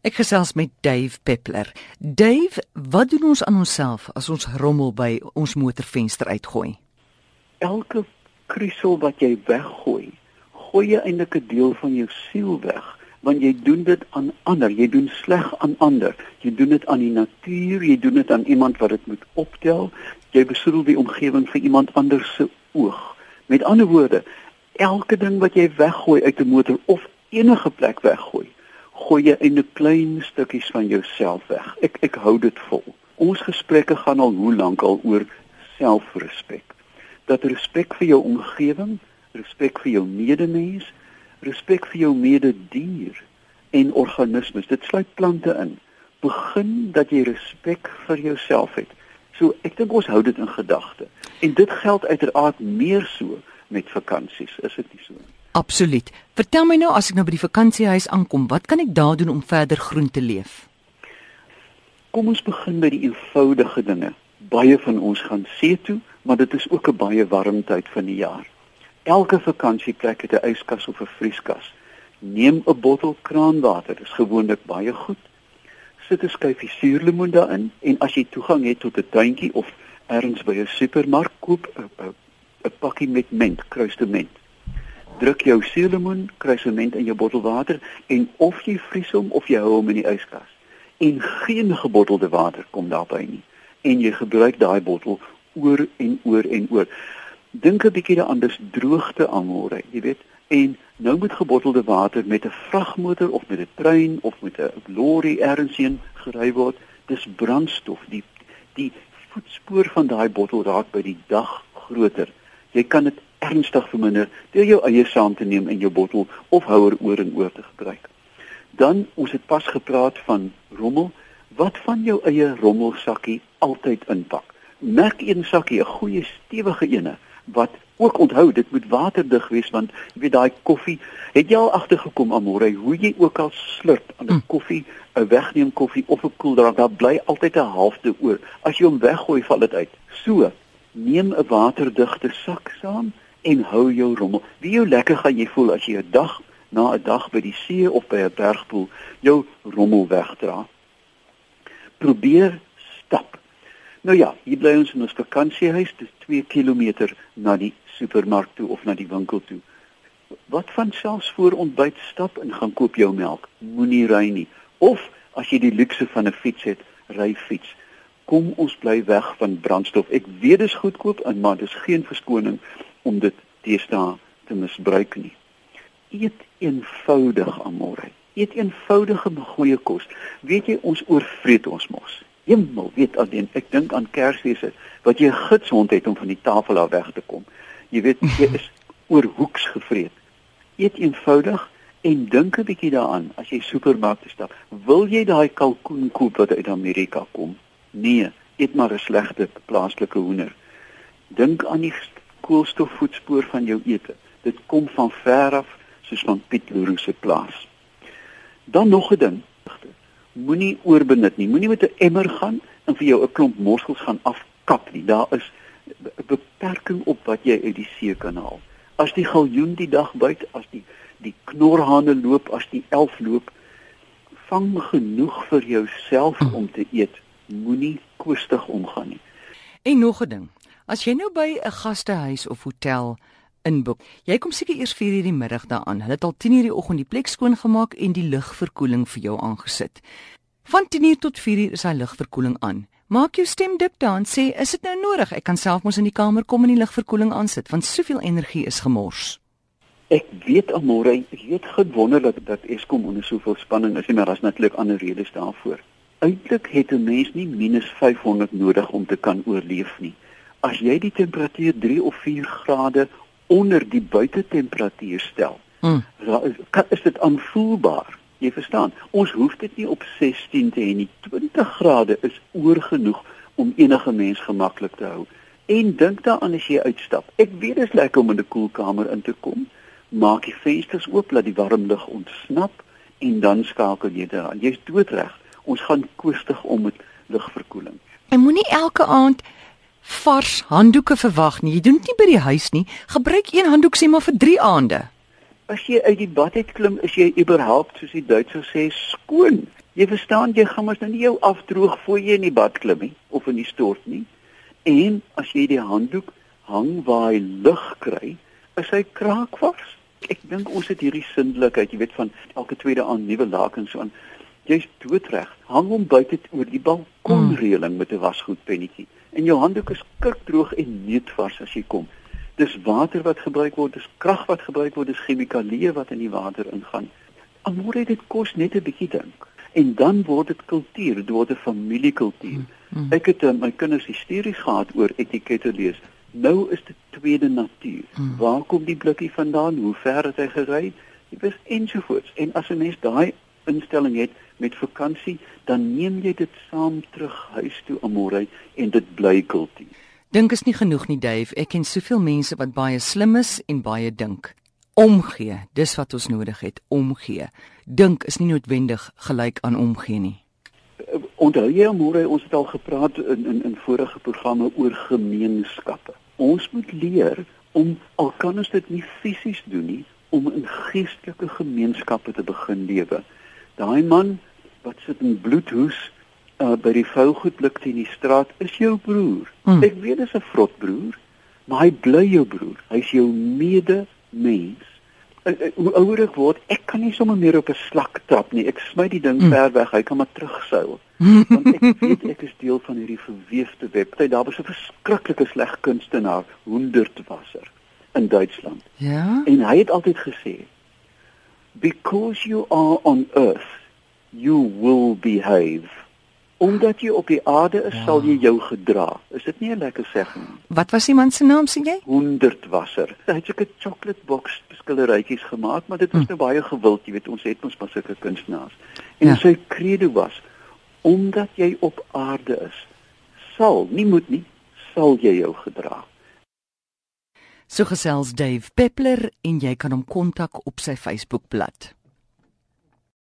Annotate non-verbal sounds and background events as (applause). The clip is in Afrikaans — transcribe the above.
Ek gesels met Dave Peppler. Dave, wat doen ons aan onsself as ons rommel by ons motorvenster uitgooi? Elke krisel wat jy weggooi, gooi jy eintlik 'n deel van jou siel weg, want jy doen dit aan ander, jy doen sleg aan ander. Jy doen dit aan die natuur, jy doen dit aan iemand wat dit moet optel. Jy besoedel die omgewing vir iemand anders se oog. Met ander woorde, elke ding wat jy weggooi uit 'n motor of enige plek weggooi, gooi jy 'n klein stukkies van jouself weg. Ek ek hou dit vol. Ons gesprekke gaan al hoe lank al oor selfrespek. Dat respek vir jou omgewing, respek vir jou medemens, respek vir jou mededier en organismes, dit sluit plante in. Begin dat jy respek vir jouself het. So ek dink ons hou dit in gedagte. En dit geld uiteraard meer so met vakansies, is dit nie so nie? Absoluut. Vertel my nou as ek nou by die vakansiehuis aankom, wat kan ek daar doen om verder groen te leef? Kom ons begin by die eenvoudige dinge. Baie van ons gaan see toe, maar dit is ook 'n baie warm tyd van die jaar. Elke vakansieplek het 'n yskas of 'n vrieskas. Neem 'n bottel kraanwater, dit is gewoonlik baie goed. Sit 'n skyfie suurlemoen daarin en as jy toegang het tot 'n tuintjie of ergens by 'n supermark koop 'n 'n pakkie met ment, kruisement druk jou suurlemoen kruisement in jou bottel water en of jy vries hom of jy hou hom in die yskas. En geen gebottelde water kom daarby nie. En jy gebruik daai bottel oor en oor en oor. Dink 'n bietjie daaraan dis droogte almore, jy weet. En nou met gebottelde water met 'n vragmotor of met 'n trein of met 'n lorry ergensheen gery word, dis brandstof. Die die voetspoor van daai bottel raak by die dag groter. Jy kan dit ernstig verminder deur jou eie saam te neem in jou bottel of houer oor en oor te gebruik. Dan ons het pas gepraat van rommel. Wat van jou eie rommelsakkie altyd inpak? Merk een sakkie, 'n goeie stewige ene wat ook onthou dit moet waterdig wees want jy weet daai koffie het jy al agtergekom amore hoe jy ook al slurp aan 'n hm. koffie 'n wegneem koffie of 'n koeldrank daar bly altyd 'n halfte oor as jy hom weggooi val dit uit so neem 'n waterdigte sak saam en hou jou rommel. Wie jou lekker gaan jy voel as jy 'n dag na 'n dag by die see of by 'n bergpoel jou rommel wegdra. Probeer stap. Nou ja, hier bly ons in ons vakansiehuis, dis 2 km na die supermark toe of na die winkel toe. Wat van selfs voor ontbyt stap en gaan koop jou melk? Moenie ry nie. Of as jy die luukse van 'n fiets het, ry fiets. Kom ons bly weg van brandstof. Ek weet dit is goedkoop, maar dit is geen verskoning om dit teesta te misbruik nie. Eet eenvoudig amore. Eet eenvoudige goeie kos. Weet jy ons oorvreet ons mos. Hemel, weet alleen ek dink aan Kersfees wat jy 'n gidshond het om van die tafel af weg te kom. Jy weet jy is (laughs) oor hoeks gevreet. Eet eenvoudig en dink 'n bietjie daaraan as jy supermark toe stap. Wil jy daai kalkoen koop wat uit Amerika kom? Nee, eet maar 'n slegte plaaslike hoender. Dink aan die koolstofvoetspoor van jou ete. Dit kom van ver af, soos van Piet Leroux se plaas. Dan nog 'n ding. Moenie oorbenut nie. Moenie met 'n emmer gaan en vir jou 'n klomp morsels gaan afkap nie. Daar is 'n beperking op wat jy uit die see kan haal. As die galjoen die dag byt, as die die knorhane loop, as die elf loop, vang genoeg vir jouself om te eet. Moenie koestig omgaan nie. En nog 'n ding. As jy nou by 'n gastehuis of hotel inboek, jy kom seker eers 4:00 die middag daaraan. Hulle het al 10:00 die oggend die plek skoon gemaak en die lugverkoeling vir jou aangesit. Van 10:00 tot 4:00 is hy lugverkoeling aan. Maak jou stem dik dan sê, is dit nou nodig? Ek kan self mos in die kamer kom en die lugverkoeling aansit want soveel energie is gemors. Ek weet almore, ek weet gewonder dat Eskom onder soveel spanning is, maar daar's natuurlik ander redes daarvoor. Uitlik het 'n mens nie minus 500 nodig om te kan oorleef nie as jy die temperatuur 3 of 4 grade onder die buitetemperatuur stel, hmm. is, is dit aanvoelbaar. Jy verstaan, ons hoef dit nie op 16 te hê nie. 20 grade is oorgenoeg om enige mens gemaklik te hou. En dink daaraan as jy uitstap. Ek weet dit is lekker om in 'n koelkamer in te kom. Maak die vensters oop laat die warm lug ontsnap en dan skakel jy dit aan. Jy's doodreg. Ons gaan koestig om met lugverkoeling. En moenie elke aand vars handdoeke verwag nie. Jy doen dit nie by die huis nie. Gebruik een handdoek sê maar vir 3 aande. As jy uit die bad uit klim, is jy überhaupt soos die Duitsers sê skoon. Jy verstaan, jy gaan mos nou nie jou afdroog voor jy in die bad klim nie of in die stort nie. En as jy die handdoek hang waar hy lug kry, is hy kraakvars. Ek dink ons het hierdie sindelikheid, jy weet van elke tweede aan nuwe lakens so aan. Jy's doodreg. Hang hom buite oor die balkonreëling met 'n wasgoedpennetjie. En jou handdoek is kurkdroog en neutvars as jy kom. Dis water wat gebruik word, dis krag wat gebruik word, dis chemikalieë wat in die water ingaan. Amore dit kos net 'n bietjie dink. En dan word dit kultuur, dit word 'n familiekultuur. Mm, mm. Ek het uh, my kinders hysteries gehad oor etikette lees. Nou is dit tweede natuur. Hmm. Waar kom die blikkie vandaan? Hoe ver het hy gery? Dit is ensovoorts. En as 'n mens daai instelling het met vakansie, dan neem jy dit saam terug huis toe amorei en dit bly kultuur. Dink is nie genoeg nie, Dave. Ek ken soveel mense wat baie slim is en baie dink. Omgee, dis wat ons nodig het, omgee. Dink is nie noodwendig gelyk aan omgee nie. Onthou jy môre ons het al gepraat in in in vorige programme oor gemeenskappe. Ons moet leer om al kan ons dit nie fisies doen nie, om in geestelike gemeenskappe te begin lewe. Daai man wat sit in bloedhoes uh, by die vougoedblik teen die straat is jou broer. Hmm. Ek weet dit is 'n vrot broer, maar hy bly jou broer. Hy's jou medemens uh, uh, hoe ouer ek word, ek kan nie sommer meer op 'n slak trap nie. Ek smy die ding mm. ver weg. Hy kan maar terugseil. (laughs) Want ek weet ek is deel van hierdie verweefde web. Hy daar was 'n verskriklike sleg kunstenaar, Hundertwasser in Duitsland. Ja. En hy het altyd gesê, "Because you are on earth, you will behave." Omdat jy op die aarde is, ja. sal jy jou gedra. Is dit nie 'n lekker segging nie? Wat was die man se naam sê jy? Honderdwasser. Hy het sulke chocolate box skilderytjies gemaak, maar dit was hm. nou baie gewild, jy weet, ons het ons maar sulke kunstenaars. En ja. sy credo was: Omdat jy op aarde is, sal, nie moet nie, sal jy jou gedra. So gesels Dave Peppler en jy kan hom kontak op sy Facebookblad.